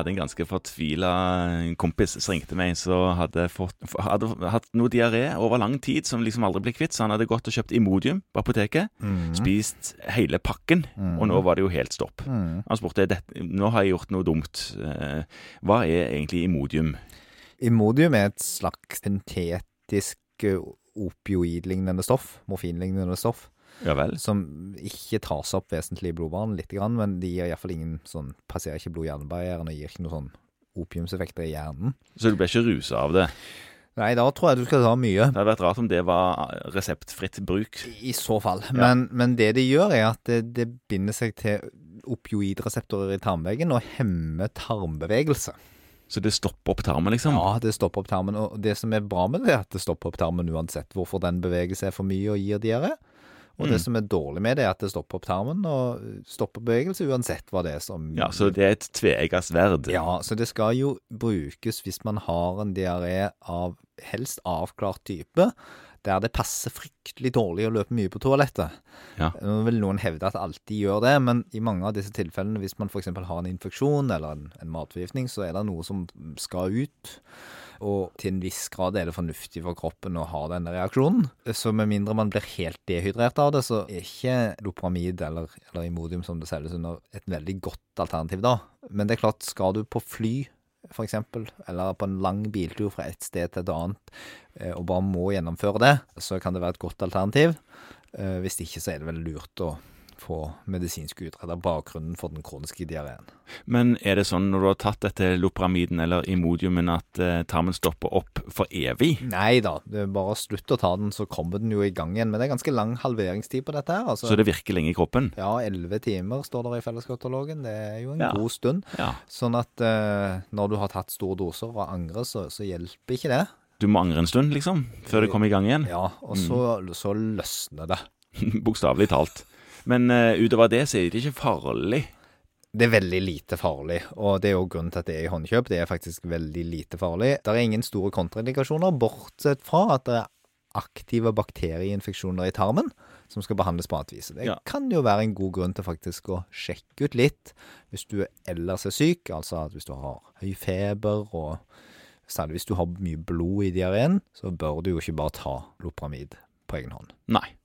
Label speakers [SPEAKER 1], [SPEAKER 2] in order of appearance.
[SPEAKER 1] hadde en ganske fortvila kompis som ringte meg, som hadde, hadde hatt noe diaré over lang tid som liksom aldri ble kvitt. Så han hadde gått og kjøpt Imodium på apoteket,
[SPEAKER 2] Mm.
[SPEAKER 1] spist hele pakken, og nå var det jo helt stopp.
[SPEAKER 2] Mm.
[SPEAKER 1] Han spurte nå har jeg gjort noe dumt. Eh, Hva er egentlig Imodium?
[SPEAKER 2] Imodium er et slags syntetisk eh, opioidlignende stoff, morfinlignende stoff,
[SPEAKER 1] Ja
[SPEAKER 2] som ikke tas opp vesentlig i blodbanen, lite grann, men de gir iallfall ingen sånn Passerer ikke blod-hjernebarrieren og gir ikke noen sånn opiumseffekter i hjernen.
[SPEAKER 1] Så du ble ikke rusa av det?
[SPEAKER 2] Nei, da tror jeg du skal ta mye.
[SPEAKER 1] Det hadde vært rart om det var reseptfritt bruk.
[SPEAKER 2] I så fall. Men, men det de gjør, er at det, det binder seg til opioidreseptorer i tarmveggen og hemmer tarmbevegelse.
[SPEAKER 1] Så det stopper opp tarmen, liksom?
[SPEAKER 2] Ja, det stopper opp tarmen. Og det som er bra med det, er at det stopper opp tarmen uansett hvorfor den beveger seg for mye og gir diaré. Og det
[SPEAKER 1] Mm.
[SPEAKER 2] som er dårlig med det, er at det stopper opp tarmen og stopper bevegelse uansett hva det er som
[SPEAKER 1] Ja, Så det er et tveegga sverd?
[SPEAKER 2] Ja, så det skal jo brukes hvis man har en diaré av helst avklart type, der det passer fryktelig dårlig å løpe mye på toalettet.
[SPEAKER 1] Ja.
[SPEAKER 2] Nå vil noen hevde at alltid gjør det, men i mange av disse tilfellene, hvis man f.eks. har en infeksjon eller en, en matforgiftning, så er det noe som skal ut. Og til en viss grad er det fornuftig for kroppen å ha denne reaksjonen. Så med mindre man blir helt dehydrert av det, så er ikke Lopramid eller, eller Imodium som det selges under, et veldig godt alternativ da. Men det er klart, skal du på fly eksempel, eller på en lang biltur fra et sted til et annet, eh, og bare må gjennomføre det, så kan det være et godt alternativ. Eh, Hvis ikke, så er det vel lurt å få medisinsk utreda bakgrunnen for den kroniske diareen.
[SPEAKER 1] Men er det sånn når du har tatt dette lopramiden eller imodiumen at eh, tarmen stopper opp for evig?
[SPEAKER 2] Nei da, det er bare å slutte å ta den, så kommer den jo i gang igjen. Men det er ganske lang halveringstid på dette her. Altså,
[SPEAKER 1] Så det virker lenge i kroppen?
[SPEAKER 2] Ja, elleve timer står det i felleskatalogen. Det er jo en
[SPEAKER 1] Ja.
[SPEAKER 2] god stund.
[SPEAKER 1] Ja.
[SPEAKER 2] Sånn at eh, når du har tatt store doser og angrer, så, så hjelper ikke det.
[SPEAKER 1] Du må angre en stund, liksom, før det kommer i gang igjen?
[SPEAKER 2] Ja, og så, så løsner det.
[SPEAKER 1] Bokstavelig talt. Men uh, utover det så er det ikke farlig.
[SPEAKER 2] Det er veldig lite farlig, og det er jo grunnen til at det er i håndkjøp. Det er faktisk veldig lite farlig. Det er ingen store kontraindikasjoner, bortsett fra at det er aktive bakterieinfeksjoner i tarmen som skal behandles på annet vis. Det
[SPEAKER 1] Ja.
[SPEAKER 2] kan jo være en god grunn til faktisk å sjekke ut litt hvis du ellers er syk, altså at hvis du har høy feber og særlig hvis du har mye blod i diareen, så bør du jo ikke bare ta Lopramid på egen hånd.
[SPEAKER 1] Nei.